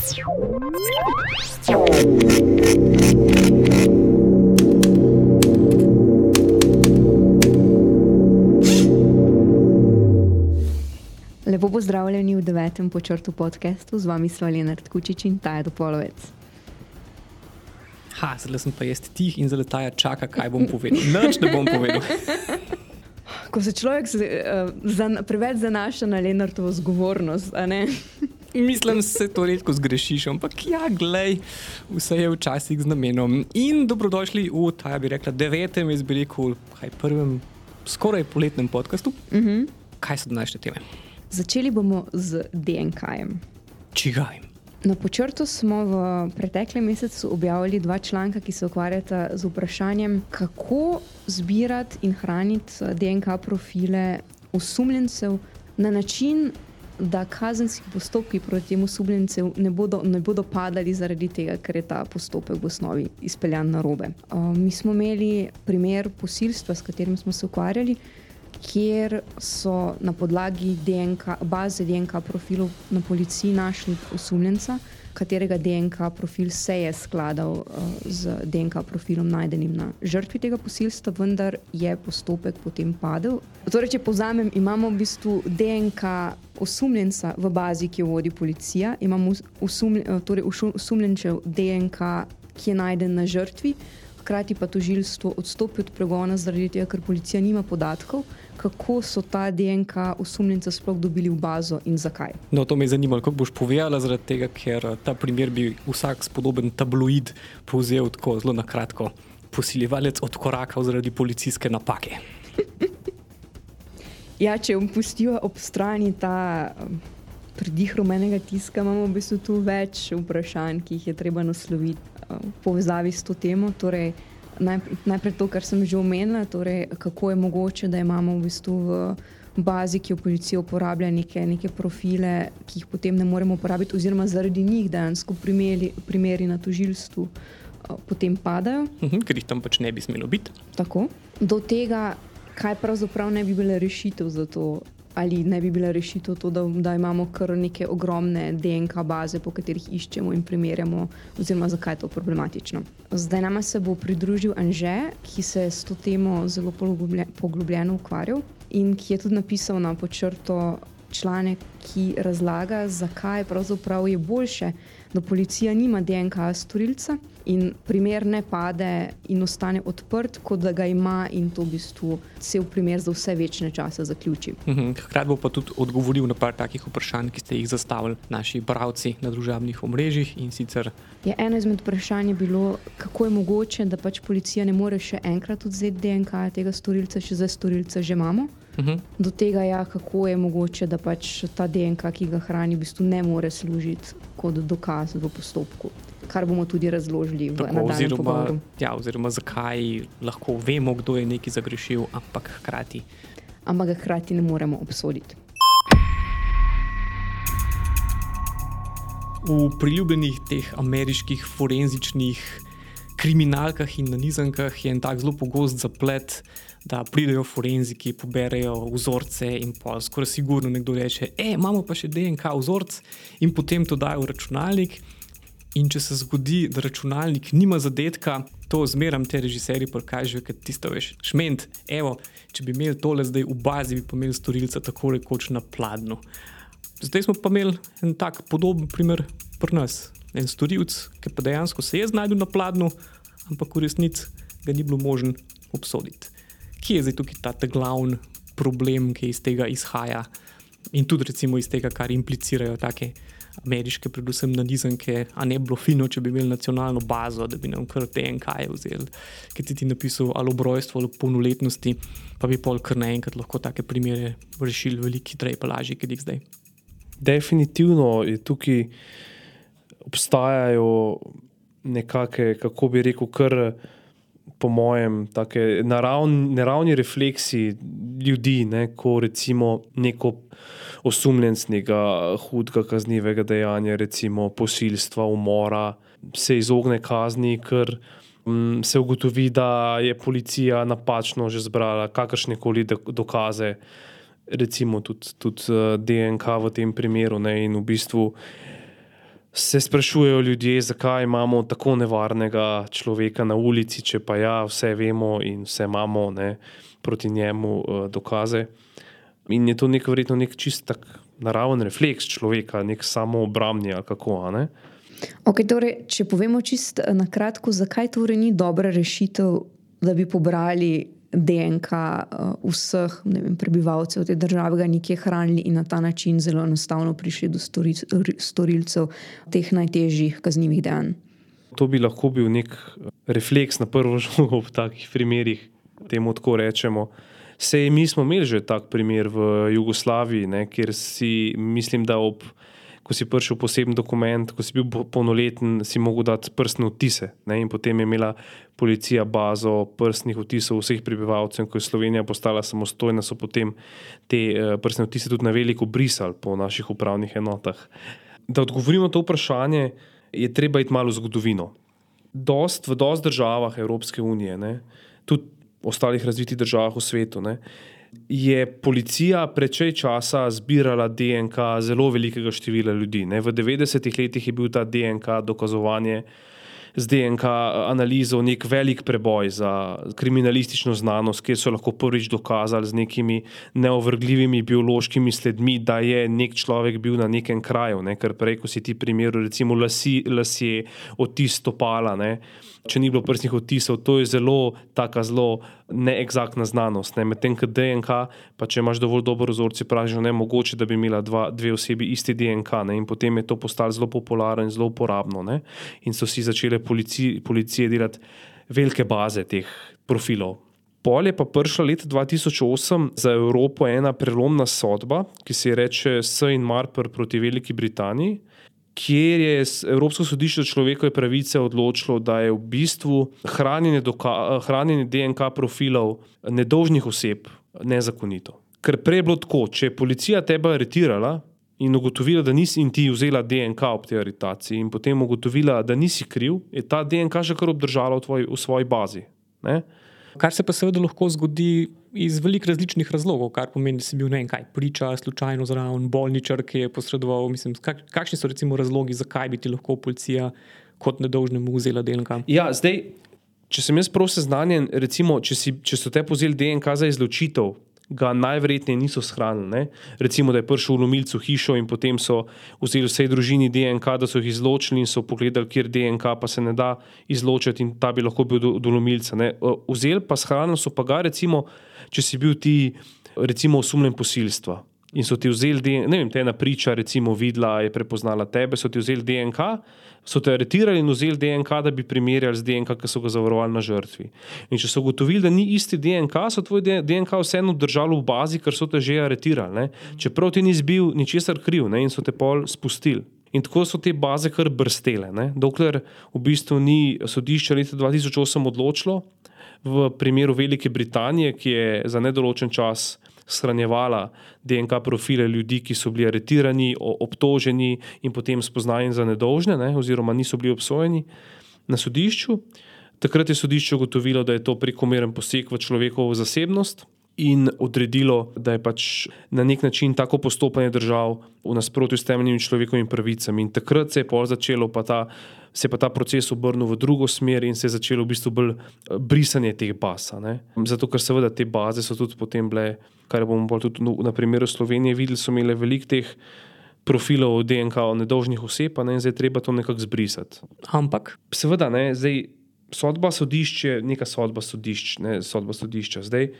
Lepo pozdravljeni v devetem počrtu podkastu, z vami smo Leonard Kučič in Taja Dopolovec. Ha, zdaj sem pa jaz tih in zdaj Taja čaka, kaj bom povedal. Noč ne bom povedal. Ko se človek z, uh, zan, preveč zanaša na Leonardovo zgovornost, ne? Mislim, se to redko zgrešiš, ampak ja, glej, vse je včasih z namenom. In dobrodošli v, ta bi rekla, devetem, jaz bi rekel, kaj prvem, skoraj poletnem podkastu. Uh Mhm. -huh. Kaj so današnje teme? Začeli bomo z DNK-jem. Čigajem. Na počrtu smo v preteklem mesecu objavili dva članka, ki se ukvarjata z vprašanjem, kako zbirati in hraniti DNK profile osumljencev na način, da kazenski postopki proti tem osumljencem ne bodo, ne bodo padali zaradi tega, ker je ta postopek v osnovi izpeljan na robe. Uh, mi smo imeli primer posilstva, s katerim smo se ukvarjali. Kjer so na podlagi DNK, baze DNK profilov na policiji našli osumljenca, katerega DNK profil se je skladal uh, z DNK profilom najdenim na žrtvi tega posilstva, vendar je postopek potem padel. Torej, če povzamem, imamo v bistvu DNK osumljenca v bazi, ki jo vodi policija, imamo osumljen, torej osumljenčev DNK, ki je najden na žrtvi. Hkrati pa tožilstvo odstopi od pregona zaradi tega, ker policija nima podatkov, kako so ta DNK osumljenca sploh dobili v bazo in zakaj. No, to me je zanimalo, kako boš povedala, zaradi tega, ker eh, ta primer bi vsak spodoben tabloid povzel tako zelo na kratko. Posiljevalec odkorakal zaradi policijske napake. Ja, če bom pustila ob strani ta um, pridih rumenega tiska, imamo v bistvu tu več vprašanj, ki jih je treba nasloviti uh, v povezavi s to temo. Torej, najprej, najprej to, kar sem že omenila, torej, kako je mogoče, da imamo v bistvu v bazi, ki jo policija uporablja, neke, neke profile, ki jih potem ne moremo uporabiti, oziroma zaradi njih dejansko primeri, primeri na tožilstvu uh, potem padajo. Mhm, ker jih tam pač ne bi smelo biti. Tako. Do tega, kaj pravzaprav ne bi bila rešitev za to, ali ne bi bila rešitev to, da, da imamo kar neke ogromne DNK baze, po katerih iščemo in primerjamo, oziroma zakaj je to problematično. Zdaj nama se bo pridružil Anže, ki se je s to temo zelo poglobljeno ukvarjal in ki je tudi napisal na počrto članek, ki razlaga, zakaj pravzaprav je boljše, da policija nima DNK storilca in primer ne pade in ostane odprt, kot da ga ima in to v bistvu cel primer za vse večne čase zaključi. Mhm, Hkrati bo pa tudi odgovoril na par takih vprašanj, ki ste jih zastavili naši bravci na družabnih omrežjih in sicer. Je eno izmed vprašanj je bilo, kako je mogoče, da pač policija ne more še enkrat odzeti DNK tega storilca, če zdaj storilca že imamo. Mhm. Do tega, ja, kako je mogoče, da pač ta DNK, ki ga hrani, v bistvu ne more služiti kot dokaz v postopku. Kar bomo tudi razložili v Tako, nadaljem oziroma, pogovoru. ja, oziroma, zakaj lahko vemo, kdo je nekaj zagrešil, ampak hkrati. Ampak hkrati ne moremo obsoditi. V priljubljenih teh ameriških forenzičnih kriminalkah in nanizankah je en tak zelo pogost zaplet, da pridejo forenziki, poberajo vzorce in pa skoraj sigurno nekdo reče: E, imamo pa še DNK vzorc in potem to dajo v računalnik. In če se zgodi, da računalnik nima zadetka, to zmeram te režiserji prikažejo, ker ti staveš šment. Evo, če bi imeli tole zdaj v bazi, bi imeli storilca tako rekoč na pladnu. Zdaj smo pa imeli en tak podoben primer pri nas. En storilec, ki pa dejansko se je znašel na pladnu, ampak v resnici ga ni bilo možen obsoditi. Kje je zdaj tukaj ta ta glavni problem, ki iz tega izhaja in tudi recimo iz tega, kar implicirajo take ameriške, predvsem nanizanke, a ne bi bilo fino, če bi imeli nacionalno bazo, da bi nam kar DNK-je vzeli, ki ti ti napisal ali obrojstvo ali polnoletnosti, pa bi pol kar naenkrat lahko take primere rešili veliko hitreje, pa lažje, kot jih zdaj. Definitivno je tukaj obstajajo nekakšne, kako bi rekel, kar po mojem, tako naravni, naravni refleksi ljudi, ne, ko recimo neko osumljenc nekega hudega kaznivega dejanja, recimo posilstva, umora, se izogne kazni, ker mm, se ugotovi, da je policija napačno že zbrala kakršne koli dokaze, recimo tudi, tudi eh, DNK v tem primeru. Ne, in v bistvu se sprašujejo ljudje, zakaj imamo tako nevarnega človeka na ulici, če pa ja, vse vemo in vse imamo ne, proti njemu uh, dokaze. In je to nek verjetno nek čist tak naraven refleks človeka, nek samo obrambni ali kako. Okay, torej, če povemo čist na kratko, zakaj torej ni dobra rešitev, da bi pobrali DNK uh, vseh vem, prebivalcev te države, ga nekje hranili in na ta način zelo enostavno prišli do storilcev teh najtežjih kaznjivih dejanj. To bi lahko bil nek eh, refleks na prvo žogo v takih primerih, temu tako rečemo. Sej mi smo imeli že tak primer v Jugoslaviji, ne, kjer si mislim, da ob ko si prišel poseben dokument, ko si bil polnoleten, si mogel dati prstne odtise. Ne? In potem je imela policija bazo prstnih odtisov vseh prebivalcev, in ko je Slovenija postala samostojna, so potem te uh, prstne odtise tudi na veliko brisali po naših upravnih enotah. Da odgovorimo na to vprašanje, je treba iti malo v zgodovino. Dost, v dosti državah Evropske unije, ne? tudi ostalih razvitih državah v svetu. Ne? Je policija prečej časa zbirala DNK zelo velikega števila ljudi. Ne? V 90-ih letih je bil ta DNK dokazovanje z DNK analizo nek velik preboj za kriminalistično znanost, kjer so lahko prvič dokazali z nekimi neovrgljivimi biološkimi sledmi, da je nek človek bil na nekem kraju. Ne? Ker prej, ko si ti primerjal, recimo, lasi, lasje, odtis stopala. Ne? če ni bilo prstnih odtisov, to je zelo, tako zelo neexaktna znanost. Ne? Medtem ko DNK, pa če imaš dovolj dobro vzorce, praviš, da je mogoče, da bi imela dva, dve osebi isti DNK. Ne? In potem je to postalo zelo popularno in zelo uporabno. Ne? In so si začele polici, policije delati velike baze teh profilov. Pol je pa prišla leta 2008 za Evropo ena prelomna sodba, ki se imenuje Sejn Marper proti Veliki Britaniji kjer je Evropsko sodišče človekove pravice odločilo, da je v bistvu hranjenje, hranjenje DNK profilov nedolžnih oseb nezakonito. Ker prej je bilo tako, če je policija tebe aretirala in ugotovila, da nisi in ti vzela DNK ob tej aretaciji, in potem ugotovila, da nisi kriv, je ta DNK že kar obdržala v, tvoj, v svoji bazi. Ne? Kar se pa seveda lahko zgodi iz velikih različnih razlogov, kar pomeni, da si bil ne vem kaj, priča, slučajno zraven, bolničar, ki je posredoval. Mislim, kak, kakšni so recimo razlogi, zakaj bi ti lahko policija kot nedolžnemu vzela DNK? Ja, zdaj, če sem jaz prav seznanjen, recimo, če, si, če so te pozeli DNK za izločitev, ga najverjetneje niso shranili. Ne? Recimo, da je prišel v lomilcu hišo in potem so vzeli vsej družini DNK, da so jih izločili in so pogledali, kjer DNK pa se ne da izločiti in ta bi lahko bil do, do lomilca. Ne? Vzeli pa shranili so pa ga, recimo, če si bil ti, recimo, osumljen posilstva. In so ti vzeli DNK, ne vem, te ena priča, recimo, videla, je prepoznala tebe, so ti vzeli DNK, so te aretirali in vzeli DNK, da bi primerjali z DNK, ki so ga zavarovali na žrtvi. In če so ugotovili, da ni isti DNK, so tvoj DNK vseeno držali v bazi, ker so te že aretirali. Ne? Čeprav ti nisi bil ničesar kriv ne? in so te pol spustili. In tako so te baze kar brstele. Ne? Dokler v bistvu ni sodišče leta 2008 odločilo v primeru Velike Britanije, ki je za nedoločen čas shranjevala DNK profile ljudi, ki so bili aretirani, obtoženi in potem spoznani za nedolžne, ne, oziroma niso bili obsojeni na sodišču. Takrat je sodišče ugotovilo, da je to prekomeren poseg v človekovo zasebnost. In odredilo, da je pač na nek način tako postopanje držav v nasprotju s temeljnimi človekovimi pravicami. In takrat se je pa začelo pa ta se je pa ta proces obrnil v drugo smer in se je začelo v bistvu bolj eh, brisanje teh baz. Zato, ker seveda te baze so tudi potem bile, kar bomo bolj tudi na primeru Slovenije videli, so imele veliko teh. Profilov DNK o nedolžnih oseb, ne, in zdaj treba to nekako zbrisati. Ampak. Seveda, ne, zdaj sodba sodišča, neka sodba sodišča, ne sodba sodišča. Zdaj,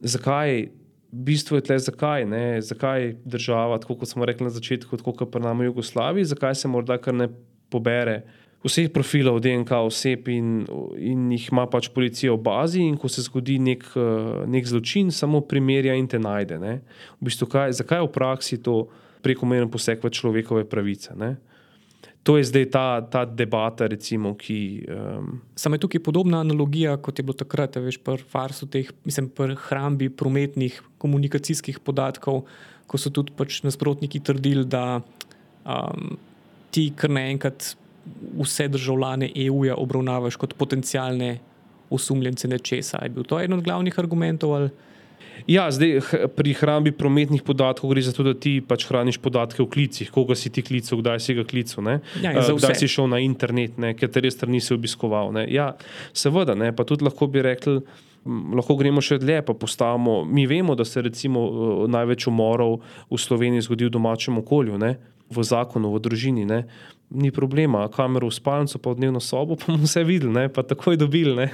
zakaj, bistvo je tle, zakaj, ne, zakaj država, tako kot smo rekli na začetku, kot pri nami v Jugoslaviji, zakaj se morda kar ne pobere vseh profilov DNK oseb in, in jih ima pač policija v bazi, in ko se zgodi nek, nek zločin, samo primerja in te najde. V bistvu, kaj, zakaj je v praksi to prekomeren poseg v človekove pravice? Ne? To je zdaj ta, ta debata, recimo, ki. Um... Samo je tukaj podobna analogija, kot je bilo takrat, veš, pri farsu teh, mislim, pri hrambi prometnih komunikacijskih podatkov, ko so tudi pač nasprotniki trdili, da um, ti kar naenkrat vse državljane EU-ja obravnavaš kot potencijalne osumljence nečesa. Je bil to eden od glavnih argumentov? Ali? Ja, zdaj, pri hrambi prometnih podatkov gre za to, da ti pač hraniš podatke v klicih, koga si ti klical, kdaj si ga klical, ja, kdaj si šel na internet, katere strani si obiskoval. Ne. Ja, seveda, ne, pa tudi lahko bi rekli. Lahko gremo še dlje, pa postavimo. Mi vemo, da se recimo največ umorov v Sloveniji zgodi v domačem okolju, ne? V zakonu, v družini. Ne? Ni problema, kamero v spalnico, pa v dnevno sobo, pa bomo vse videli, pa takoj dobili.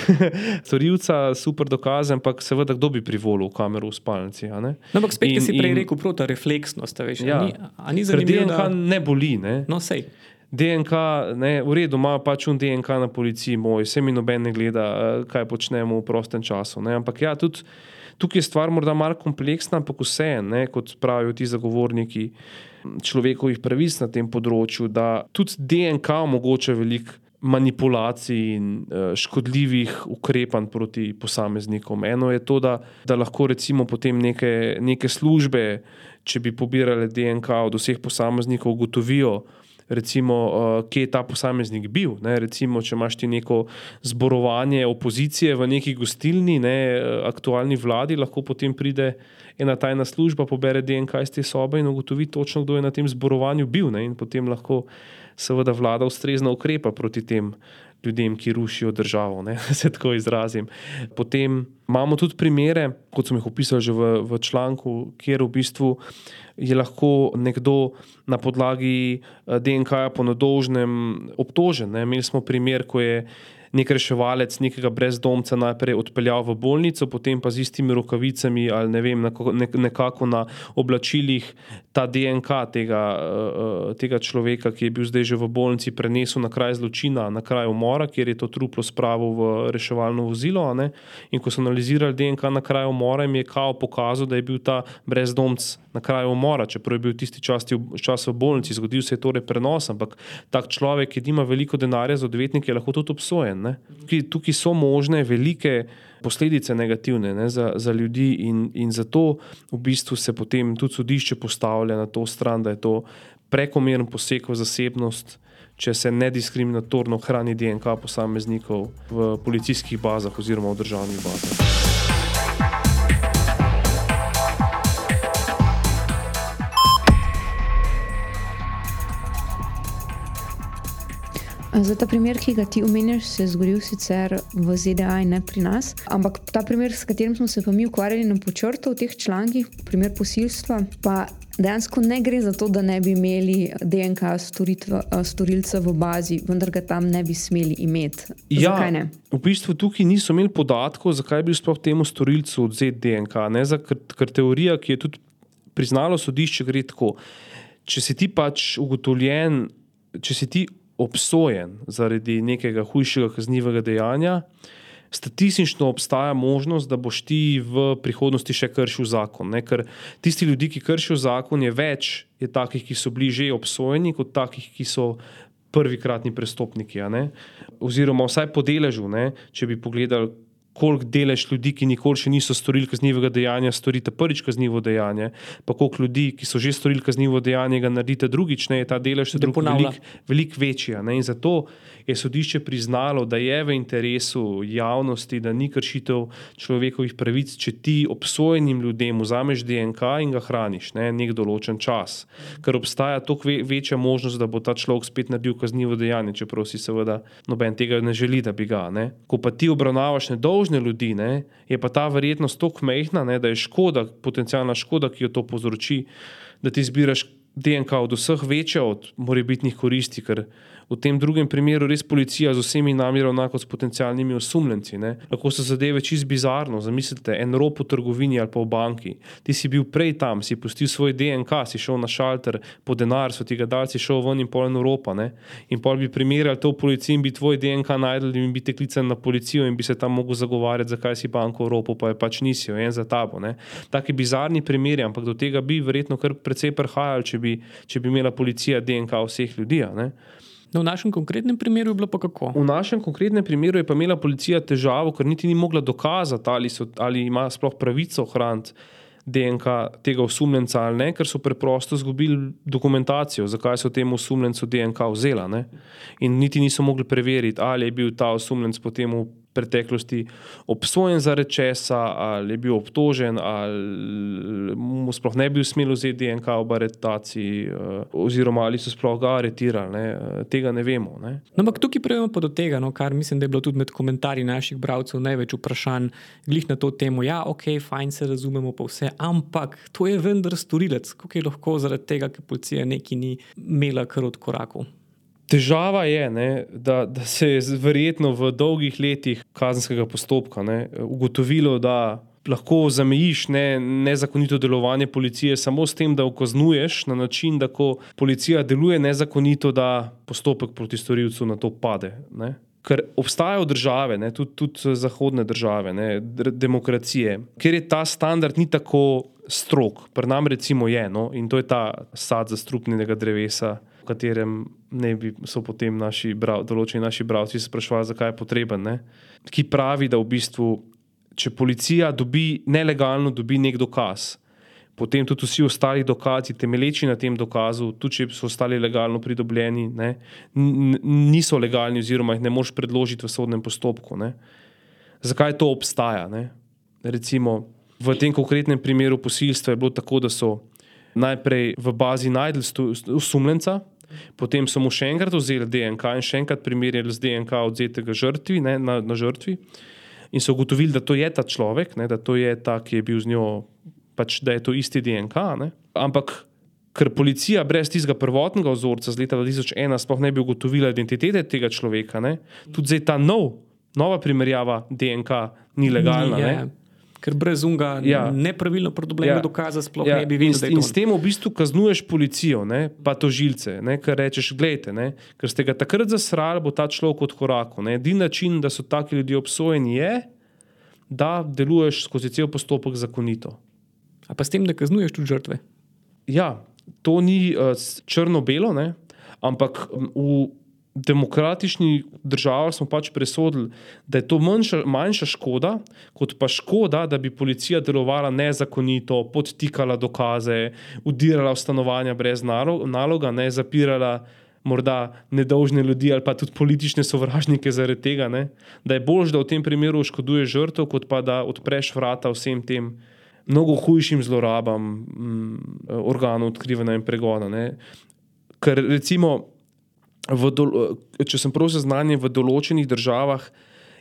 Storilca, super dokaz, ampak seveda, kdo bi privolil kamero v spalnici. No, ampak spet in, si prej in, rekel, prota refleksnost. Veš, ja, ni, ni zanimivo, DNK da... ne boli. Ne? No, sej. DNK, ne, v redu, ima pač un DNK na policiji, moj, vse mi noben ne gleda, eh, kaj počnemo v prostem času. Ne? Ampak ja, tudi tukaj je stvar morda malo kompleksna, ampak vseeno, kot pravijo ti zagovorniki človekovih pravic na tem področju, da tudi DNK omogoča veliko manipulacij in uh, škodljivih ukrepanj proti posameznikom. Eno je to, da, da lahko recimo potem neke, neke službe, če bi pobirale DNK od vseh posameznikov, ugotovijo, recimo, uh, kje je ta posameznik bil. Ne? Recimo, če imaš ti neko zborovanje opozicije v neki gostilni, ne, aktualni vladi, lahko potem pride ena tajna služba, pobere DNK iz te sobe in ugotovi točno, kdo je na tem zborovanju bil. Ne? In potem lahko seveda vlada ustrezno ukrepa proti tem. Ljudem, ki rušijo državo, da se tako izrazim. Potem imamo tudi primere, kot sem jih opisal že v, v članku, kjer v bistvu je lahko nekdo na podlagi eh, DNK-ja po nadolžnem obtožen. Ne. Imeli smo primer, ko je nek reševalec nekega brezdomca najprej odpeljal v bolnico, potem pa z istimi rokavicami ali ne vem, nekako na oblačilih ta DNK tega, eh, tega človeka, ki je bil zdaj že v bolnici, prenesel na kraj zločina, na kraj umora, kjer je to truplo spravil v reševalno vozilo. In ko so analizirali DNK na kraju umora, jim je kao pokazal, da je bil ta brezdomc na kraju umora, čeprav je bil tisti čas, čas v bolnici, zgodil se je torej prenos, ampak tak človek, ki ima veliko denarja za odvetnike, je lahko tudi obsojen. Tukaj, tukaj so možne velike posledice negativne ne, za, za ljudi, in, in zato v bistvu se potem tudi sodišče postavlja na to stran, da je to prekomeren poseg v zasebnost. Če se nediskriminatorno hrani DNK posameznikov v policijskih bazah oziroma v državnih bazah. Za ta primer, ki ga ti omenjaš, se je zgodil sicer v ZDA in ne pri nas. Ampak ta primer, s katerim smo se pa mi ukvarjali na počrtu v teh člankih, primer posilstva, pa dejansko ne gre za to, da ne bi imeli DNK storitva, storilca v bazi, vendar ga tam ne bi smeli imeti. Ja, v bistvu tukaj niso imeli podatkov, zakaj bi sploh temu storilcu odzet DNK. Za, ker, ker teorija, ki je tudi priznalo sodišče, gre tako. Če si ti pač ugotovljen, če si ti obsojen zaradi nekega hujšega kaznivega dejanja, statistično obstaja možnost, da boš ti v prihodnosti še kršil zakon. Ne? Ker tisti ljudi, ki kršijo zakon, je več je takih, ki so bili že obsojeni, kot takih, ki so prvikratni prestopniki. Oziroma, vsaj po deležu, ne? če bi pogledali koliko delež ljudi, ki nikoli še niso storili kaznivega dejanja, storite prvič kaznivo dejanje, pa koliko ljudi, ki so že storili kaznivo dejanje, ga naredite drugič, ne, je ta delež veliko velik, velik večji. In zato je sodišče priznalo, da je v interesu javnosti, da ni kršitev človekovih pravic, če ti obsojenim ljudem vzameš DNK in ga hraniš ne, nek določen čas. Ker obstaja toliko večja možnost, da bo ta človek spet naredil kaznivo dejanje, čeprav si seveda noben tega ne želi, da bi ga. Ne. Ko pa ti obravnavaš nedolžne, dolžne ljudi, ne, je pa ta verjetnost tako majhna, ne, da je škoda, potencijalna škoda, ki jo to povzroči, da ti zbiraš DNK od vseh večja od morebitnih koristi. Ker v tem drugem primeru res policija z vsemi nami ravna kot s potencijalnimi osumljenci. Ne? Lahko so zadeve čist bizarno. Zamislite, en rop v trgovini ali pa v banki. Ti si bil prej tam, si pustil svoj DNK, si šel na šalter po denar, so ti ga dali, si šel ven in pol en Evropa. Ne? In pol bi primerjali to v policiji in bi tvoj DNK najdel in bi te klicali na policijo in bi se tam mogel zagovarjati, zakaj si banko v Evropo, pa je pač nisi, en za tabo. Taki bizarni primeri, ampak do tega bi verjetno kar precej prihajali, če bi, če bi imela policija DNK vseh ljudi. No, v našem konkretnem primeru je bilo pa kako? V našem konkretnem primeru je pa imela policija težavo, ker niti ni mogla dokazati, ali, so, ali ima sploh pravico ohraniti DNK tega osumljenca ali ne, ker so preprosto izgubili dokumentacijo, zakaj so temu osumljencu DNK vzela. Ne? In niti niso mogli preveriti, ali je bil ta osumljenc potem preteklosti obsojen zaradi česa, ali je bil obtožen, ali mu sploh ne bi smelo vzeti DNK v aretaciji, eh, oziroma ali so sploh ga aretirali. Ne? Eh, tega ne vemo. Ne? No, ampak tukaj prejemo pa do tega, no, kar mislim, da je bilo tudi med komentarji naših bralcev največ vprašanj, glih na to temo. Ja, ok, fajn se razumemo, pa vse, ampak to je vendar storilec, kako je lahko zaradi tega, ker policija neki ni imela kar od korakov. Težava je, ne, da, da se je verjetno v dolgih letih kazenskega postopka ne, ugotovilo, da lahko zamejiš ne, nezakonito delovanje policije samo s tem, da okaznuješ na način, da ko policija deluje nezakonito, da postopek proti storilcu na to pade. Ne. Ker obstajajo države, ne, tudi, tudi zahodne države, ne, demokracije, kjer je ta standard ni tako strok, pri nam recimo je, no, in to je ta sad zastrupnjenega drevesa katerem ne bi so potem naši brav, določeni naši bralci sprašvali, zakaj je potreben. Ne? Ki pravi, da v bistvu, če policija dobi nelegalno dobi nek dokaz, potem tudi vsi ostali dokazi, temelječi na tem dokazu, tudi če so ostali legalno pridobljeni, ne, niso legalni, oziroma jih ne moš predložiti v sodnem postopku. Ne. Zakaj to obstaja? Ne? Recimo v tem konkretnem primeru posilstva je bilo tako, da so najprej v bazi najdel osumljenca, Potem so mu še enkrat vzeli DNK in še enkrat primerjali z DNK odzetega žrtvi, ne, na, na žrtvi. In so ugotovili, da to je ta človek, ne, da to je ta, ki je bil z njo, pač, da je to isti DNK. Ne. Ampak ker policija brez tistega prvotnega vzorca z leta 2001 sploh ne bi ugotovila identitete tega človeka, ne, tudi zdaj ta nov, nova primerjava DNK ni legalna. Ni, ker brez unga ja. nepravilno pridobljenega ja. dokaza sploh ja. ne bi videl. In, in s tem v bistvu kaznuješ policijo, ne, pa to žilce, ker rečeš, gledajte, ker ste ga takrat zasrali, bo ta človek od koraku. Edini način, da so taki ljudje obsojeni, je, da deluješ skozi cel postopek zakonito. A pa s tem, da kaznuješ tudi žrtve? Ja, to ni uh, črno-belo, ampak v demokratičnih državah smo pač presodili, da je to manjša, manjša škoda, kot pa škoda, da bi policija delovala nezakonito, podtikala dokaze, udirala v stanovanja brez naloga, ne zapirala morda nedolžne ljudi ali pa tudi politične sovražnike zaradi tega. Ne? Da je bolj, da v tem primeru oškoduje žrtev, kot pa da odpreš vrata vsem tem. Mnogo hujšim zlorabam mm, organov odkrivanja in pregona. Ne? Ker recimo do, če sem prav seznanjen, v določenih državah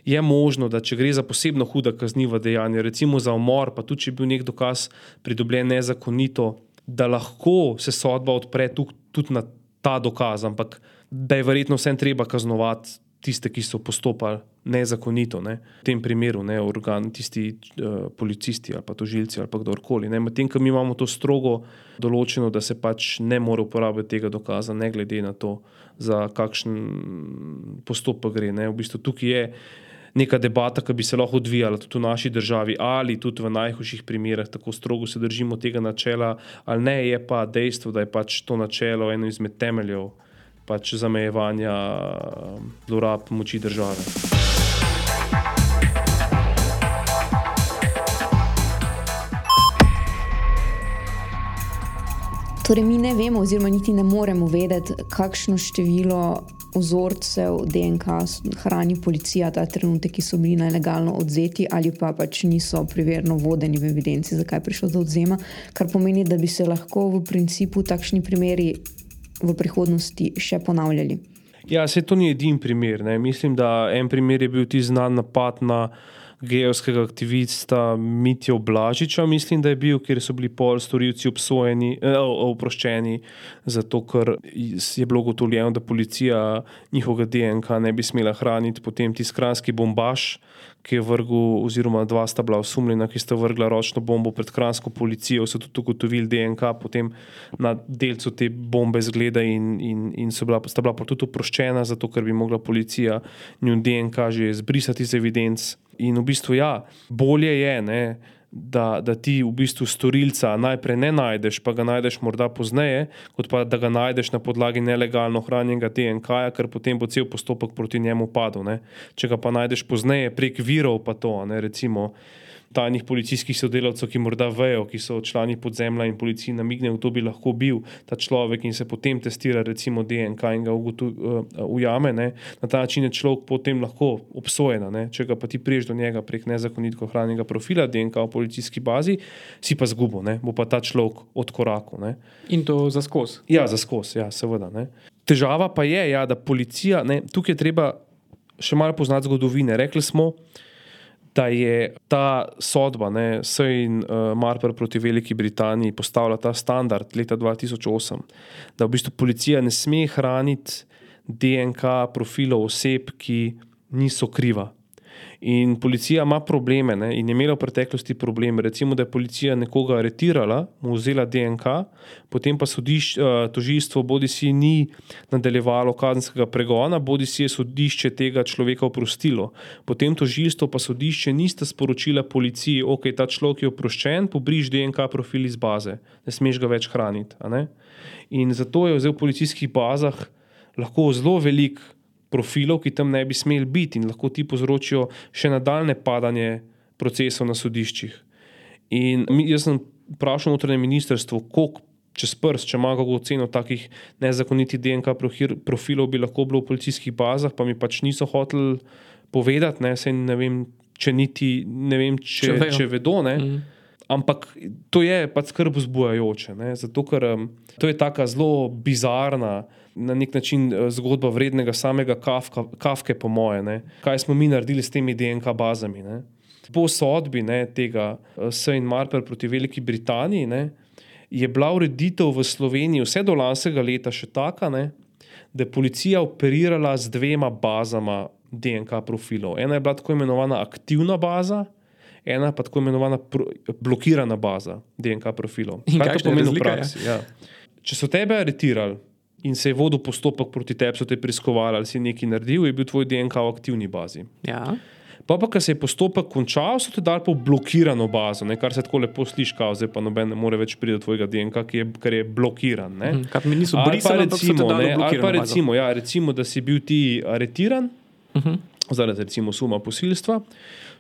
je možno, da če gre za posebno huda kazniva dejanja, recimo za umor, pa tudi če je bil nek dokaz pridobljen nezakonito, da lahko se sodba odpre tudi na ta dokaz, ampak da je verjetno vsem treba kaznovati tiste, ki so postopali nezakonito, ne? v tem primeru, ne organ, tisti uh, policisti ali pa tožilci ali pa kdorkoli. Medtem, ko mi imamo to strogo določeno, da se pač ne more uporabljati tega dokaza, ne glede na to, za kakšen postopek gre. Ne? V bistvu tukaj je neka debata, ki bi se lahko odvijala tudi v naši državi, ali tudi v najhujših primerih, tako strogo se držimo tega načela, ali ne, je pa dejstvo, da je pač to načelo eno izmed temeljev pač zamejevanja zlorab moči države. Torej, mi ne vemo, oziroma niti ne moremo vedeti, kakšno število vzorcev DNK hrani policija ta trenutek, ki so bili nelegalno odzeti ali pa pač niso primerno vodeni v evidenci, zakaj je prišlo do odzema, kar pomeni, da bi se lahko v principu takšni primeri v prihodnosti še ponavljali. Ja, se to ni edini primer. Ne. Mislim, da en primer je bil ti znan napad na geovskega aktivista Mitja Blažiča, mislim, da je bil, kjer so bili pol storilci obsojeni, eh, oproščeni, zato ker je bilo gotovljeno, da policija njihovega DNK ne bi smela hraniti, potem ti skranski bombaž. Ki je vrgel, oziroma dva sta bila osumljena, ki sta vrgla ročno bombo pred kransko policijo, so tudi ugotovili DNK, potem na delcu te bombe zgleda, in, in, in bila, sta bila tudi oproščena, zato ker bi mogla policija njun DNK že zbrisati iz evidenc. In v bistvu, ja, bolje je, ne, da, da ti v bistvu storilca najprej ne najdeš, pa ga najdeš morda pozneje, kot pa da ga najdeš na podlagi nelegalno hranjenega DNK, ker potem bo cel postopek proti njemu padel. Ne. Če ga pa najdeš pozneje prek virov, pa to, ne, recimo tajnih policijskih sodelavcev, ki morda vejo, ki so člani podzemlja in policiji namigne, kdo bi lahko bil ta človek in se potem testira, recimo DNK in ga uh, ujame. Ne. Na ta način je človek potem lahko obsojen. Ne. Če ga pa ti priješ do njega prek nezakonito hranjenega profila DNK v policijski bazi, si pa zgubo, ne. bo pa ta človek odkorakal. In to za skos. Ja, za skos, ja, seveda. Ne. Težava pa je, ja, da policija, ne, tukaj je treba še malo poznati zgodovine. Rekli smo, da je ta sodba, Sejn uh, Marper proti Veliki Britaniji, postavila ta standard leta 2008, da v bistvu policija ne sme hraniti DNK profilov oseb, ki niso kriva. In policija ima probleme ne, in je imela v preteklosti probleme. Recimo, da je policija nekoga aretirala, mu vzela DNK, potem pa sodiš, uh, tožilstvo bodi si ni nadaljevalo kazenskega pregona, bodi si je sodišče tega človeka oprostilo. Potem tožilstvo pa sodišče nista sporočila policiji, ok, ta človek je oproščen, pobriž DNK profil iz baze, ne smeš ga več hraniti. In zato je v policijskih bazah lahko zelo velik profilov, ki tam ne bi smeli biti in lahko ti povzročijo še nadaljne padanje procesov na sodiščih. In jaz sem vprašal notranje ministrstvo, koliko čez prst, če ima kako oceno takih nezakonitih DNK profilov, bi lahko bilo v policijskih bazah, pa mi pač niso hoteli povedati, ne, ne vem, če niti ne vem, če, če, če vedo. Mm. Ampak to je pač skrb vzbujajoče, ne? zato ker um, to je tako zelo bizarna, na nek način uh, zgodba vrednega samega Kafka, Kafke, po moje. Ne? Kaj smo mi naredili s temi DNK bazami? Ne? Po sodbi ne, tega uh, Sejn Marper proti Veliki Britaniji ne, je bila ureditev v Sloveniji vse do lanskega leta še taka, ne, da je policija operirala z dvema bazama DNK profilov. Ena je bila tako imenovana aktivna baza ena pa tako imenovana blokirana baza DNK profilov. Kaj to pomeni v praksi? Ja. Če so tebe aretirali in se je vodil postopek proti tebi, so te preiskovali ali si nekaj naredil, je bil tvoj DNK v aktivni bazi. Ja. Pa, pa, ko se je postopek končal, so te dali po blokirano bazo, ne, kar se tako lepo sliši, kao, zdaj pa noben ne more več priti do tvojega DNK, ki je, je blokiran. Ne. Mhm, kar mi niso brisali, recimo, ne, ali pa recimo, ja, recimo, da si bil ti aretiran uh mhm. -huh. Zaradi recimo suma posilstva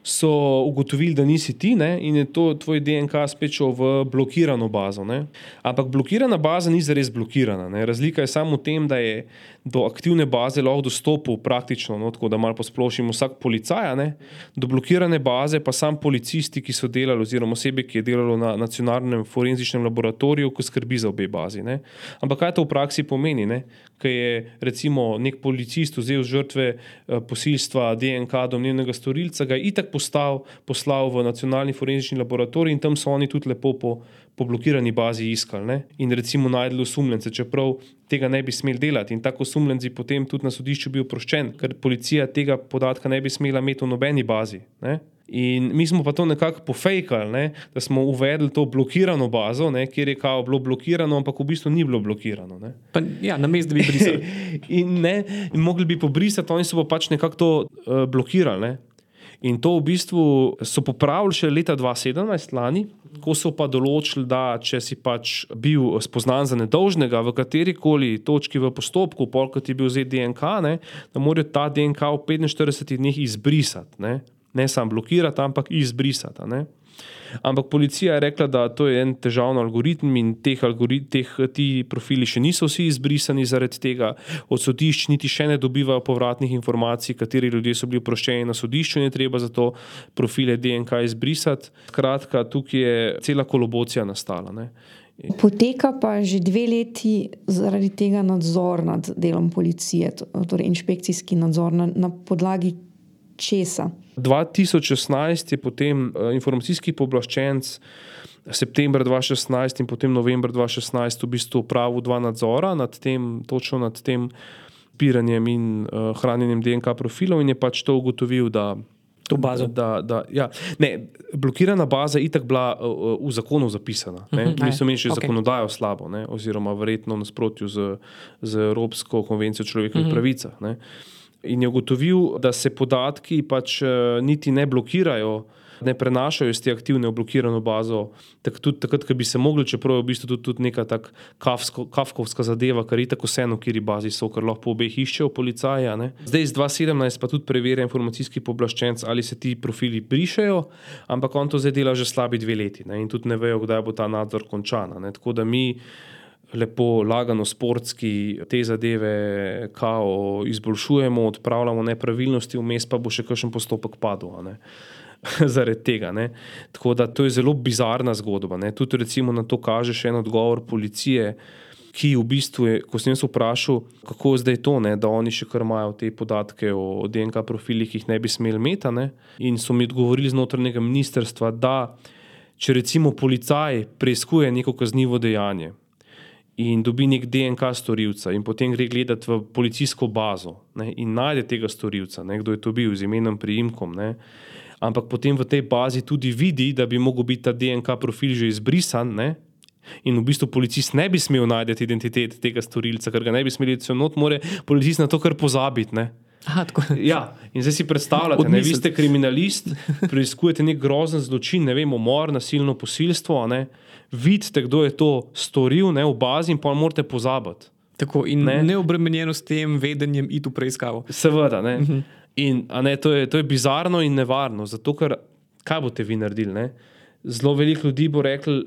so ugotovili, da nisi ti ne? in je to tvoj DNK spet šel v blokirano bazo. Ne? Ampak blokirana baza ni zares blokirana. Ne? Razlika je samo v tem, da je do aktivne baze lahko dostopil praktično, no, tako da malo posplošim, vsak policaj, ne? do blokirane baze pa sam policisti, ki so delali, oziroma osebe, ki je delalo na nacionalnem forenzičnem laboratoriju, ki skrbi za obe bazi. Ne? Ampak kaj to v praksi pomeni? Ker je recimo nek policist vzel žrtve eh, posilstva DNK domnevnega storilca, ga je itak postal, poslal v nacionalni forenzični laboratorij in tam so oni tudi lepo po, po blokirani bazi iskali ne? in recimo najdli osumljence, čeprav tega ne bi smeli delati. In tako osumljenci potem tudi na sodišču bil oproščen, ker policija tega podatka ne bi smela imeti v nobeni bazi. Ne? In mi smo pa to nekako pofejkali, ne? da smo uvedli to blokirano bazo, ne? kjer je kao bilo blokirano, ampak v bistvu ni bilo blokirano. Pa, ja, na mestu bi brisali. in, in mogli bi pobrisati, oni so pa pač nekako to uh, blokirali. Ne? In to v bistvu so popravili še leta 2017, lani, ko so pa določili, da če si pač bil spoznan za nedolžnega v kateri koli točki v postopku, polk ti je bil zdaj DNK, ne, da morajo ta DNK v 45 dneh izbrisati. Ne, ne samo blokirati, ampak izbrisati. Ampak policija je rekla, da to je en težavni algoritem in teh, algorit, teh ti profili še niso vsi izbrisani zaradi tega. Od sodišč niti še ne dobivajo povratnih informacij, kateri ljudje so bili oproščeni na sodišču in je treba za to profile DNK izbrisati. Skratka, tukaj je cela kolobocija nastala. Ne. Poteka pa že dve leti zaradi tega nadzor nad delom policije, torej inšpekcijski nadzor na, na podlagi česa. 2016 je potem uh, informacijski pooblaščenc, september 2016 in potem november 2016, v bistvu upravil dva nadzora nad tem, točno nad tem piranjem in uh, hranjenjem DNK profilov, in je pač to ugotovil, da. Da, da, ja. ne, blokirana baza je itak bila uh, v zakonu zapisana. Uh -huh, Mi smo imeli še okay. zakonodajo slabo, ne, oziroma verjetno v nasprotju z, z Evropsko konvencijo o človekovih uh -huh. pravicah. In je ugotovil, da se podatki pač uh, niti ne blokirajo ne prenašajo iz te aktivne v blokirano bazo. Tak, tudi takrat, ko bi se mogli, čeprav je v bistvu tudi, tudi neka tako kafkovska zadeva, kar je tako vseeno, kjer bazi so, ker lahko po obeh iščejo policaja. Ne. Zdaj iz 2017 pa tudi preverja informacijski poblaščenc, ali se ti profili brišajo, ampak on to zdaj dela že slabi dve leti ne, in tudi ne vejo, kdaj bo ta nadzor končan. Tako da mi lepo, lagano, sportski te zadeve kao izboljšujemo, odpravljamo nepravilnosti, vmes pa bo še kakšen postopek padel. Zaradi tega. Ne. Tako da to je zelo bizarna zgodba. Ne. Tudi, recimo, na to kaže še en odgovor policije, ki v bistvu, je, ko sem jaz vprašal, kako je zdaj to, ne, da oni še kar imajo te podatke o DNK profilih, ki jih ne bi smeli imeti. Ne. In so mi odgovorili znotraj ministrstva, da če recimo policaj preizkuje neko kaznivo dejanje in dobi nek DNK storilca, in potem gre gledati v policijsko bazo ne, in najde tega storilca, ne, kdo je to bil z imenom, priimkom. Ne, ampak potem v tej bazi tudi vidi, da bi lahko bil ta DNK profil že izbrisan. Ne, In v bistvu policist ne bi smel najti identitete tega storilca, ker ga ne bi smeli reči, da mora policist na to kar pozabiti. Aha, ja, in zdaj si predstavljate, da ste kriminalist, preiskujete nek grozen zločin, ne vem, umor, nasilno posilstvo. Ne, vidite, kdo je to storil ne, v bazi, in pa morate pozabiti. Tako, in ne? neobremenjeno s tem vedenjem, iti v preiskavo. Seveda. Ne. Uh mhm. -huh. In ne, to, je, to je bizarno in nevarno, zato ker kaj boste vi naredili? Ne? Zelo veliko ljudi bo reklo,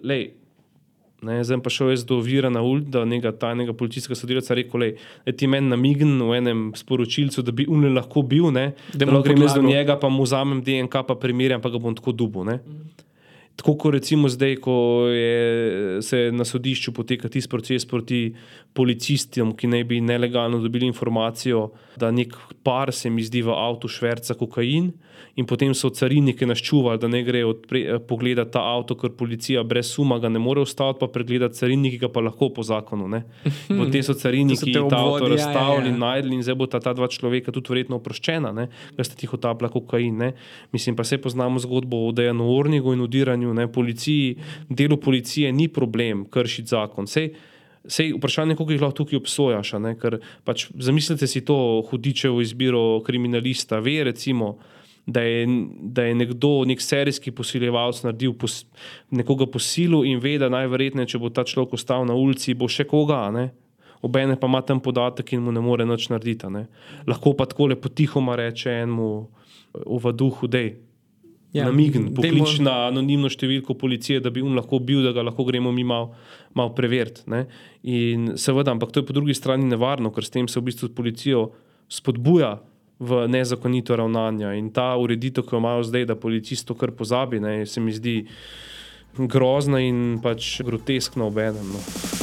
da je pa šel jaz do vira na ult, da nekega tajnega policijskega sodelavca rekel, da ti meni namign v enem sporočilcu, da bi unle lahko bil, ne? da lahko grem jaz do njega, pa mu vzamem DNK, pa primerjam, pa ga bom tako dubo. Uh mhm. Tako kot recimo zdaj, ko je, se na sodišču poteka tisti proces proti policistom, ki naj bi nelegalno dobili informacijo, da nek par se mi zdi v avtu šverca kokain, in potem so cariniki nas čuvali, da ne grejo pogledati ta avto, ker policija brez suma ga ne more ustaviti, pa pregledati cariniki ga pa lahko po zakonu. Potem so cariniki ta avto ja, razstavili in ja, ja. najdli, in zdaj bo ta, ta dva človeka tudi verjetno oproščena, da ste tiho tapla kokain. Ne? Mislim pa se poznamo zgodbo o Dejanu Ornigu in odiranju ne, policiji, delu policije ni problem kršiti zakon. Sej, sej vprašanje, koliko jih lahko tukaj obsojaš. Ne, pač, zamislite si to hudičevo izbiro kriminalista. Ve, recimo, da, je, da je nekdo, nek serijski posiljevalec, naredil pos, nekoga posilu in ve, da najverjetneje, če bo ta človek ostal na ulici, bo še koga. Ne. Obene pa ima tam podatek in mu ne more nič narediti. Ne. Lahko pa tako lepo tihoma reče enemu v duhu, da je ja, namign, poklič mol... na anonimno številko policije, da bi on lahko bil, da ga lahko gremo mi malo mal preveriti. In seveda, ampak to je po drugi strani nevarno, ker s tem se v bistvu policijo spodbuja v nezakonito ravnanje. In ta ureditev, ki jo imajo zdaj, da policist to kar pozabi, ne, se mi zdi grozna in pač groteskna obenem. No.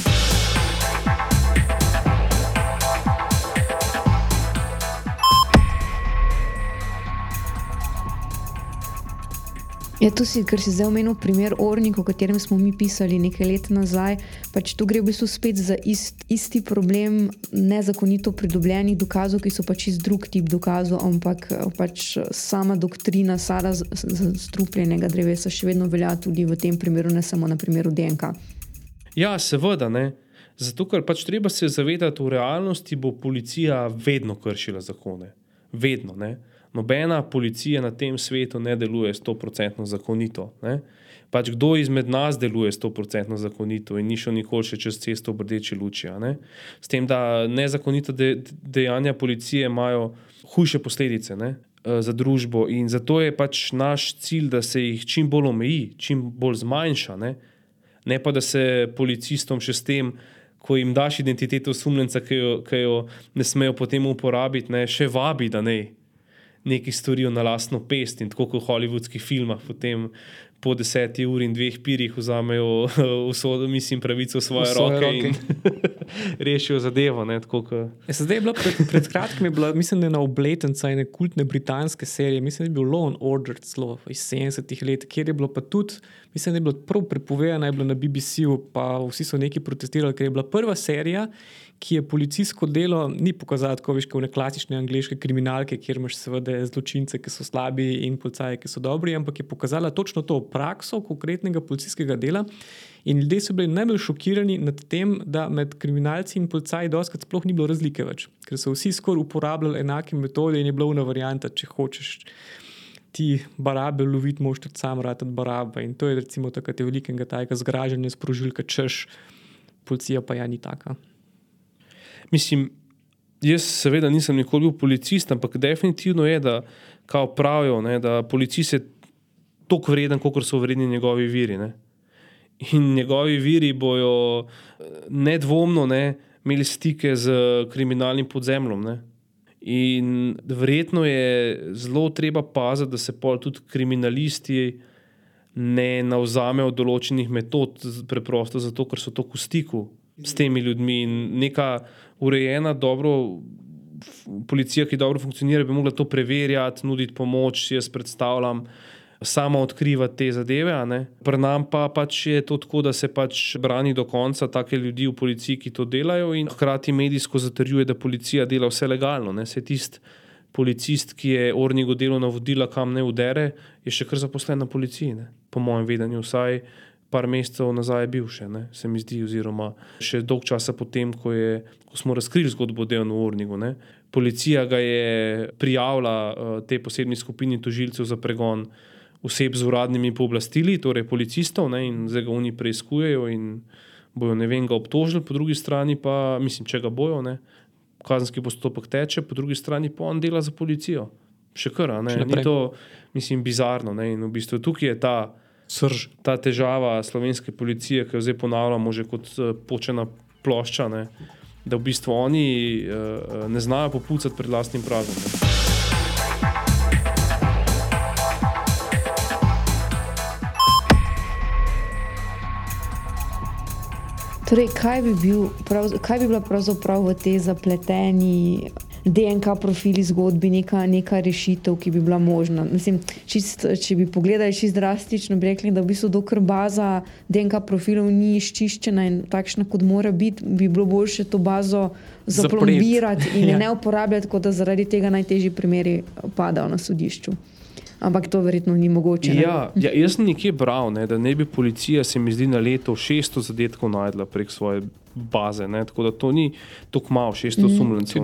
Ja, tu si, ker si zdaj omenil primer Ornika, o katerem smo mi pisali nekaj let nazaj. Pač tu gre v bistvu spet za ist, isti problem nezakonito pridobljenih dokazov, ki so pač iz drug tip dokazov, ampak pač sama doktrina Sara strupljenega drevesa še vedno velja tudi v tem primeru, ne samo na primeru DNK. Ja, seveda ne. Zato, ker pač treba se zavedati, da v realnosti bo policija vedno kršila zakone. Vedno. Ne? Nobena policija na tem svetu ne deluje 100% zakonito. Ne? Pač kdo izmed nas deluje 100% zakonito in ni šel nikoli še čez cesto v rdeči luči. S tem, da nezakonita de, dejanja policije imajo hujše posledice ne? E, za družbo in zato je pač naš cilj, da se jih čim bolj omeji, čim bolj zmanjša. Ne, ne pa da se policistom še s tem. Ko jim daš identiteto osumljenca, ki, ki jo ne smejo potem uporabiti, ne, še vabi, da ne, nekaj storijo na lastno pest in tako kot v holivudskih filmah, potem po deseti uri in dveh pirih vzamejo vso, mislim, pravico v svoje, v svoje roke, roke in rešijo zadevo. Ne, tako, ja, zdaj je bilo pred, pred kratkim, bila, mislim, da je na obletnici ene kultne britanske serije, mislim, da je bil Law and Order celo iz 70-ih let, kjer je bilo pa tudi, mislim, da je bilo prav prepovedano, je bilo na BBC-u, pa vsi so neki protestirali, ker je bila prva serija ki je policijsko delo, ni pokazalo tako več kot klasične angliške kriminalke, kjer imaš seveda zločince, ki so slabi in policaje, ki so dobri, ampak je pokazala točno to prakso konkretnega policijskega dela. In ljudje so bili najbolj šokirani nad tem, da med kriminalci in policaji doskrat sploh ni bilo razlike več, ker so vsi skoraj uporabljali enake metode in je bila una varianta, če hočeš ti barabe loviti, moš tudi sam ratati barabe. In to je recimo takrat velikega tajega zgražanja, sprožilka češ, policija pa ja ni taka. Mislim, jaz seveda nisem nikoli bil policist, ampak definitivno je, da kao pravijo, ne, da policist je toliko vreden, kot so vredni njegovi viri. Ne. In njegovi viri bojo nedvomno ne, imeli stike z kriminalnim podzemljem. Ne. In verjetno je zelo treba paziti, da se tudi kriminalisti ne navzamejo določenih metod, preprosto zato, ker so to v stiku s temi ljudmi. In neka urejena, dobro, policija, ki dobro funkcionira, bi mogla to preverjati, nuditi pomoč, si jaz predstavljam samo odkrivati te zadeve. Pri nam pa pač je to tako, da se pač brani do konca take ljudi v policiji, ki to delajo, in hkrati medijsko zatrjuje, da policija dela vse legalno. Ne? Se tisti policist, ki je ornigo delo navodila, kam ne udere, je še kar zaposlen na policiji, ne? po mojem vedenju. Vsaj par mesecev nazaj je bil še, ne? se mi zdi, oziroma še dolg časa potem, ko, je, ko smo razkrili zgodbo o delu v ornigu. Policija ga je prijavila uh, tej posebni skupini tožilcev za pregon oseb z uradnimi pooblastili, torej policistov, ne, in zdaj ga oni preizkujejo in bojo ne vem, ga obtožili, po drugi strani pa, mislim, če ga bojo, ne, kazenski postopek teče, po drugi strani pa on dela za policijo. Še kar, ne, Še ni to, mislim, bizarno. Ne, in v bistvu tukaj je ta. Srž. Ta težava slovenske policije, ki jo zdaj ponavljamo, že kot uh, počena plošča, ne, da v bistvu oni uh, ne znajo popucati pred vlastnim pravim. Torej, kaj, bi bil, prav, kaj bi bila pravzaprav v tej zapleteni DNK profili zgodbi neka, neka rešitev, ki bi bila možna? Mislim, čist, če bi pogledali čisto drastično, bi rekli, da v bistvu dokler baza DNK profilov ni izčiščena in takšna, kot mora biti, bi bilo boljše to bazo zaplombirati in ja. ne uporabljati, kot da zaradi tega najtežji primeri padajo na sodišču. Ampak to verjetno ni mogoče. Ja, ja, jaz sem nekje bral, ne, da ne bi policija, se mi zdi, na leto 600 zadetkov najdla prek svoje baze. Ne, tako da to ni tako malo, 600 mm, sumljencev.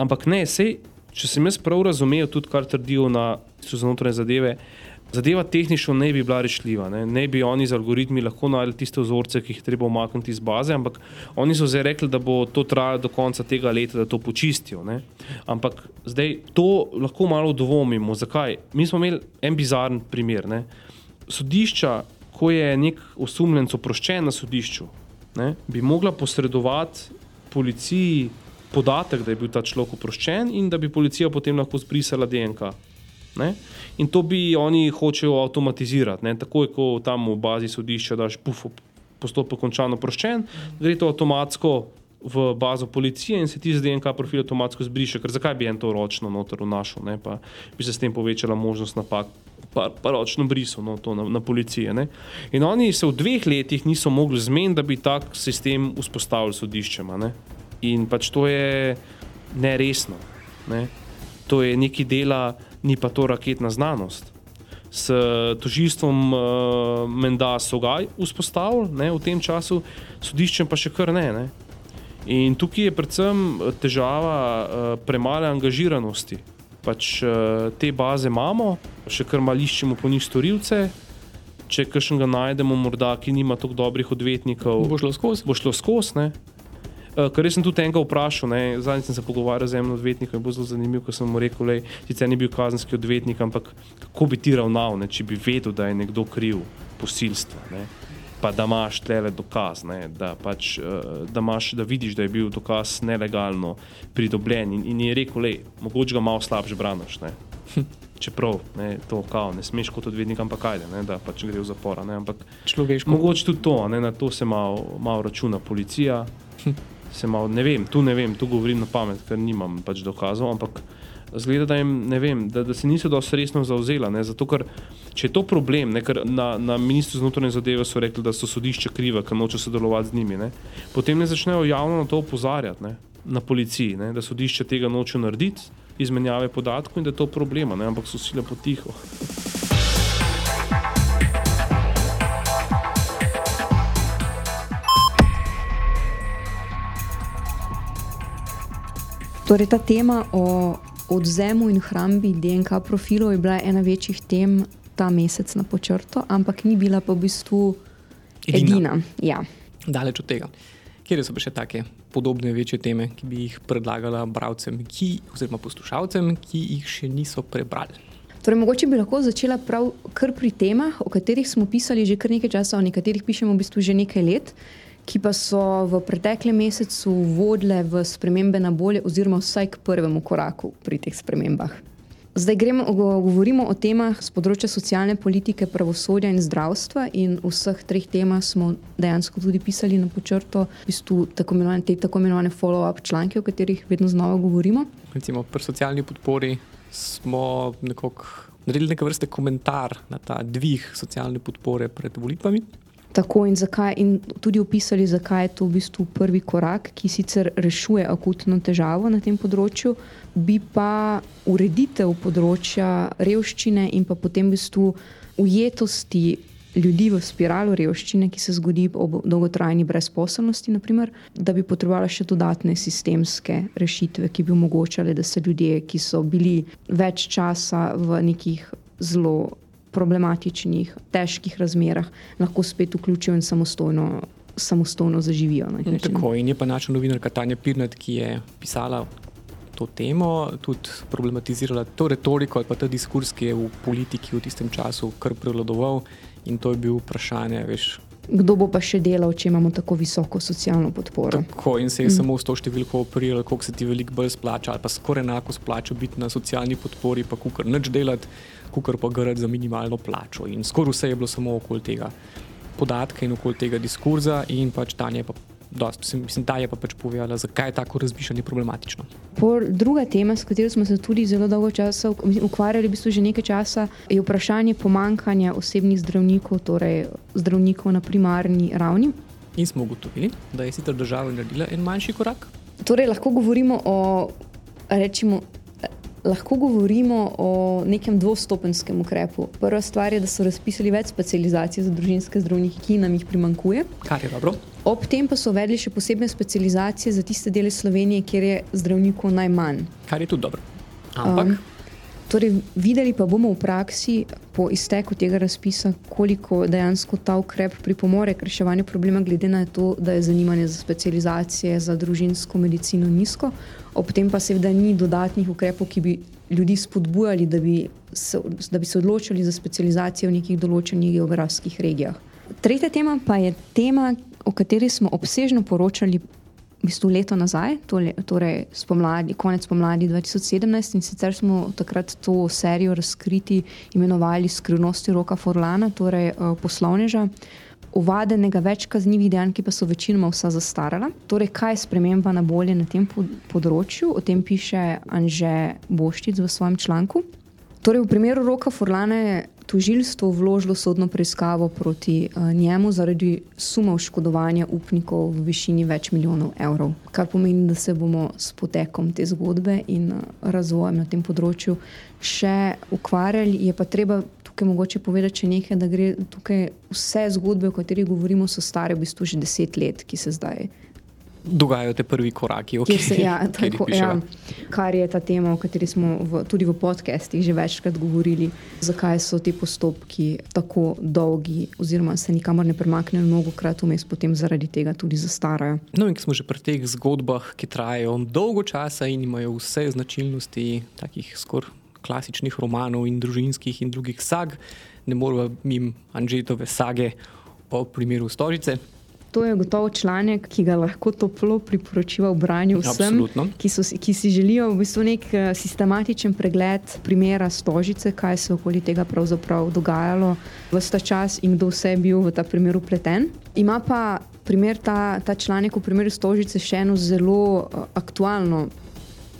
Ampak ne, sej, če sem jaz prav razumel, tudi kar trdijo na znotraj zadeve, Zadeva tehnično ne bi bila rešljiva, ne, ne bi oni z algoritmi lahko najdli tiste vzorce, ki jih treba umakniti iz baze, ampak oni so zdaj rekli, da bo to trajalo do konca tega leta, da to počistijo. Ne. Ampak zdaj to lahko malo dvomimo. Zakaj? Mi smo imeli en bizaren primer. Ne. Sodišča, ko je nek osumljenec oproščen na sodišču, ne, bi mogla posredovati policiji podatek, da je bil ta človek oproščen in da bi policija potem lahko zbrisala DNK. Ne. In to bi oni hočejo avtomatizirati. Ne? Takoj, ko tam v bazi sodišča daš puf, postopek končano proščen, gre to avtomatsko v bazo policije in se ti z DNK profil avtomatsko zbriše. Ker zakaj bi en to ročno noter vnašal, ne? pa bi se s tem povečala možnost napak. Pa, pa ročno briso no, na, na policije. Ne? In oni se v dveh letih niso mogli zmeniti, da bi tak sistem vzpostavili sodiščema. Ne? In pač to je neresno. Ne? To je nekaj dela, ni pa to raketna znanost. S tožilstvom uh, Menda so ga vzpostavili ne, v tem času, sodiščem pa še kar ne. ne. In tukaj je predvsem težava uh, premale angažiranosti. Pač uh, te baze imamo, še kar malo iščemo po njih storilce. Če kaj ga najdemo, morda ki nima tako dobrih odvetnikov, bo šlo skozi. Bo šlo skozi Uh, Ker sem tudi enega vprašal, zadnjič sem se pogovarjal z enim odvetnikom, bo zelo zanimivo, ko sem mu rekel, da sicer ni bil kazenski odvetnik, ampak kako bi ti ravnal, ne, če bi vedel, da je nekdo kriv posilstva. Ne, pa da imaš tle dokaz, ne, da, pač, uh, da, imaš, da vidiš, da je bil dokaz nelegalno pridobljen. In, in je rekel, da mogoče ga malo slabše braniš. Čeprav ne, to kao, ne smeš kot odvetnik, ampak kaj, da pač gre v zapor. Mogoče tudi to, ne, na to se malo mal računa policija se malo, ne vem, tu ne vem, tu govorim na pamet, ker nimam pač dokazov, ampak zgleda, da, jim, vem, da, da se niso dosti resno zauzela. Ne, zato, ker če je to problem, ne, ker na, na ministrstvu znotraj zadeve so rekli, da so sodišče kriva, ker noče sodelovati z njimi, ne, potem ne začnejo javno na to opozarjati ne, na policiji, ne, da sodišče tega noče narediti, izmenjave podatkov in da je to problema, ne, ampak so sile potiho. Torej, ta tema o odvzemu in hrambi DNK profilov je bila ena večjih tem ta mesec na počrto, ampak ni bila pa v bistvu edina. edina. Ja. Daleč od tega. Kje so pa še take podobne večje teme, ki bi jih predlagala bralcem, oziroma poslušalcem, ki jih še niso prebrali? Torej, mogoče bi lahko začela prav kar pri temah, o katerih smo pisali že kar nekaj časa, o nekaterih pišemo v bistvu že nekaj let, ki pa so v preteklem mesecu vodile v spremembe na bolje, oziroma vsaj k prvemu koraku pri teh spremembah. Zdaj gremo, govorimo o temah z področja socialne politike, pravosodja in zdravstva. In vseh treh temah smo dejansko tudi pisali na počrto, v bistvu tako imenovane, te tako imenovane follow-up članke, o katerih vedno znova govorimo. Recimo pri socialni podpori smo nekako naredili neke vrste komentar na ta dvig socialne podpore pred volitvami. Tako in, zakaj, in tudi opisali, zakaj je to v bistvu prvi korak, ki sicer rešuje akutno težavo na tem področju, bi pa ureditev področja revščine in pa potem v bistvu ujetosti ljudi v spiralo revščine, ki se zgodi ob dolgotrajni brezposobnosti, naprimer, da bi potrebovala še dodatne sistemske rešitve, ki bi omogočale, da se ljudje, ki so bili več časa v nekih zelo problematičnih, težkih razmerah lahko spet vključijo in samostojno, samostojno zaživijo. In tako in je pa naša novinarka Tanja Pirnat, ki je pisala. To temo tudi problematizirala, to retoriko ali pa ta diskurs, ki je v politiki v tistem času kar prevladoval, in to je bilo vprašanje, veš, kdo bo pa še delal, če imamo tako visoko socialno podporo. Tako in se je mm. samo s to številko operiralo, koliko se ti veliko bolj splača, ali pa skoraj enako splača biti na socialni podpori, pa kukar nič delati, kukar pa grati za minimalno plačo. In skoraj vse je bilo samo okoli tega podatka in okoli tega diskurza, in pač Tanja je pa dosti. Mislim, da je pa pač povedala, zakaj je tako razmišljanje problematično. Por, druga tema, s katero smo se tudi zelo dolgo časa ukvarjali, v bistvu že nekaj časa, je vprašanje pomankanja osebnih zdravnikov, torej zdravnikov na primarni ravni. In smo ugotovili, da je sicer država naredila en manjši korak. Torej, lahko govorimo o, rečemo, lahko govorimo o nekem dvostopenskem ukrepu. Prva stvar je, da so razpisali več specializacij za družinske zdravnike, ki nam jih primankuje. Kar je dobro. Ob tem pa so uvedli še posebne specializacije za tiste dele Slovenije, kjer je zdravnikov najmanj. Kar je tudi dobro. Ampak. Um, Torej, videli pa bomo v praksi po izteku tega razpisa, koliko dejansko ta ukrep pripomore k reševanju problema, glede na to, da je zanimanje za specializacije za družinsko medicino nizko, ob tem pa seveda ni dodatnih ukrepov, ki bi ljudi spodbujali, da bi se, da bi se odločili za specializacijo v nekih določenih geografskih regijah. Tretja tema pa je tema, o kateri smo obsežno poročali v bistvu leto nazaj, torej spomladi, konec pomladi 2017, in sicer smo takrat to serijo razkriti imenovali Skrivnosti roka Forlana, torej uh, poslovneža. Uvadenega več kaznjivih dejanj, ki pa so večinoma vsa zastarala. Torej, kaj je sprememba na bolje na tem področju, o tem piše Anže Boščic v svojem članku. Torej, v primeru roka Forlana je tožilstvo vložilo sodno preiskavo proti uh, njemu zaradi suma oškodovanja upnikov v višini več milijonov evrov. Kar pomeni, da se bomo s potekom te zgodbe in uh, razvojem na tem področju še ukvarjali. Je pa treba tukaj mogoče povedati nekaj, da gre tukaj vse zgodbe, o katerih govorimo, so stare v bistvu že deset let, ki se zdaj dogajajo te prvi koraki, okay, se, ja, tako, ja, kar je ta tema, o kateri smo v, tudi v podcestih že večkrat govorili, zakaj so ti postopki tako dolgi, oziroma se nikamor ne premaknejo, mnogo krat vmes potem zaradi tega tudi zastarajo. No, in smo že pri teh zgodbah, ki trajajo dolgo časa in imajo vse značilnosti takih skoraj klasičnih romanov in družinskih in drugih sag, ne moremo mimo Anžetove sage o primeru Stožice. To je gotovo članek, ki ga lahko toplo priporočila v branju vsem, ki, so, ki si želijo v bistvu nek eh, sistematičen pregled primera stožice, kaj se okoli tega pravzaprav dogajalo v ta čas in kdo vse je bil v ta primer upleten. Ima pa primer ta, ta članek v primeru stožice še eno zelo uh, aktualno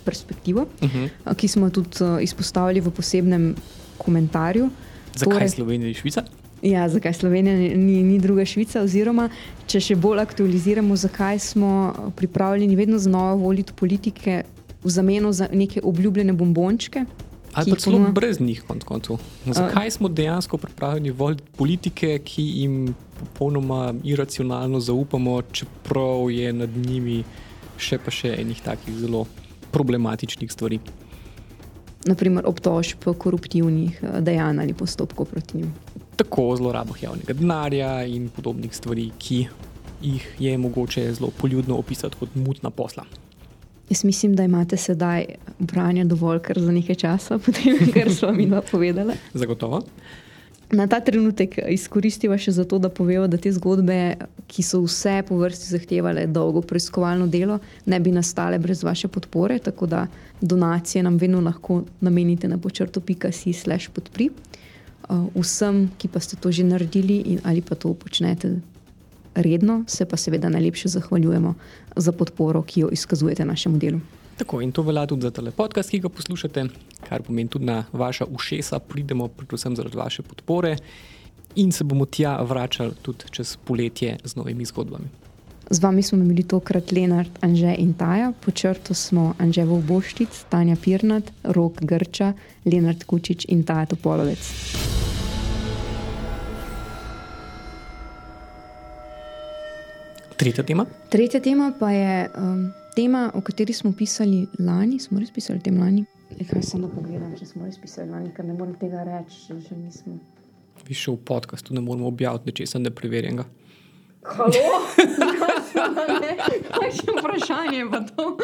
perspektivo, uh mhm. -huh. ki smo tudi uh, izpostavili v posebnem komentarju. Zakaj torej, Slovenija in Švica? Ja, zakaj Slovenija ni, ni druga Švica, oziroma če še bolj aktualiziramo, zakaj smo pripravljeni vedno znova voliti politike v zameno za neke obljubljene bombončke. Ali pa celo brez njih, kot koncu. Zakaj smo dejansko pripravljeni voliti politike, ki jim popolnoma iracionalno zaupamo, čeprav je nad njimi še pa še enih takih zelo problematičnih stvari? naprimer obtožb koruptivnih eh, dejanj ali postopkov proti njim. Tako o zlorabah javnega denarja in podobnih stvari, ki jih je mogoče zelo poljudno opisati kot mutna posla. Jaz mislim, da imate sedaj branja dovolj kar za nekaj časa, potem kar smo mi dva povedali. Zagotovo. Na ta trenutek izkoristiva še zato, da povemo, da te zgodbe, ki so vse po vrsti zahtevale dolgo preiskovalno delo, ne bi nastale brez vaše podpore. Tako da donacije nam vedno lahko namenite na počrto.si/slash podpri. Uh, vsem, ki pa ste to že naredili in ali pa to počnete redno, se pa seveda najlepše zahvaljujemo za podporo, ki jo izkazujete našemu delu. Tako in to velja tudi za tale podcast, ki ga poslušate, kar pomeni tudi na vaša ušesa, pridemo predvsem zaradi vaše podpore in se bomo tja vračali tudi čez poletje z novimi zgodbami. Z vami smo bili tokrat Lenard, Anže in Taja, po črtu smo Anže Vovboštic, Tanja Pirnat, Rok Grča, Lenard Kučič in Taja Topolovec. Tretja tema. Tretja tema pa je um, tema, o kateri smo pisali lani. Smo res pisali tem lani? E, kaj sem da pogledam, če smo res pisali lani, ker ne morem tega reči, že, že nismo. Više v podkastu ne moramo objaviti nečesa nepreverjenega. Алло? Нашим прощание потом.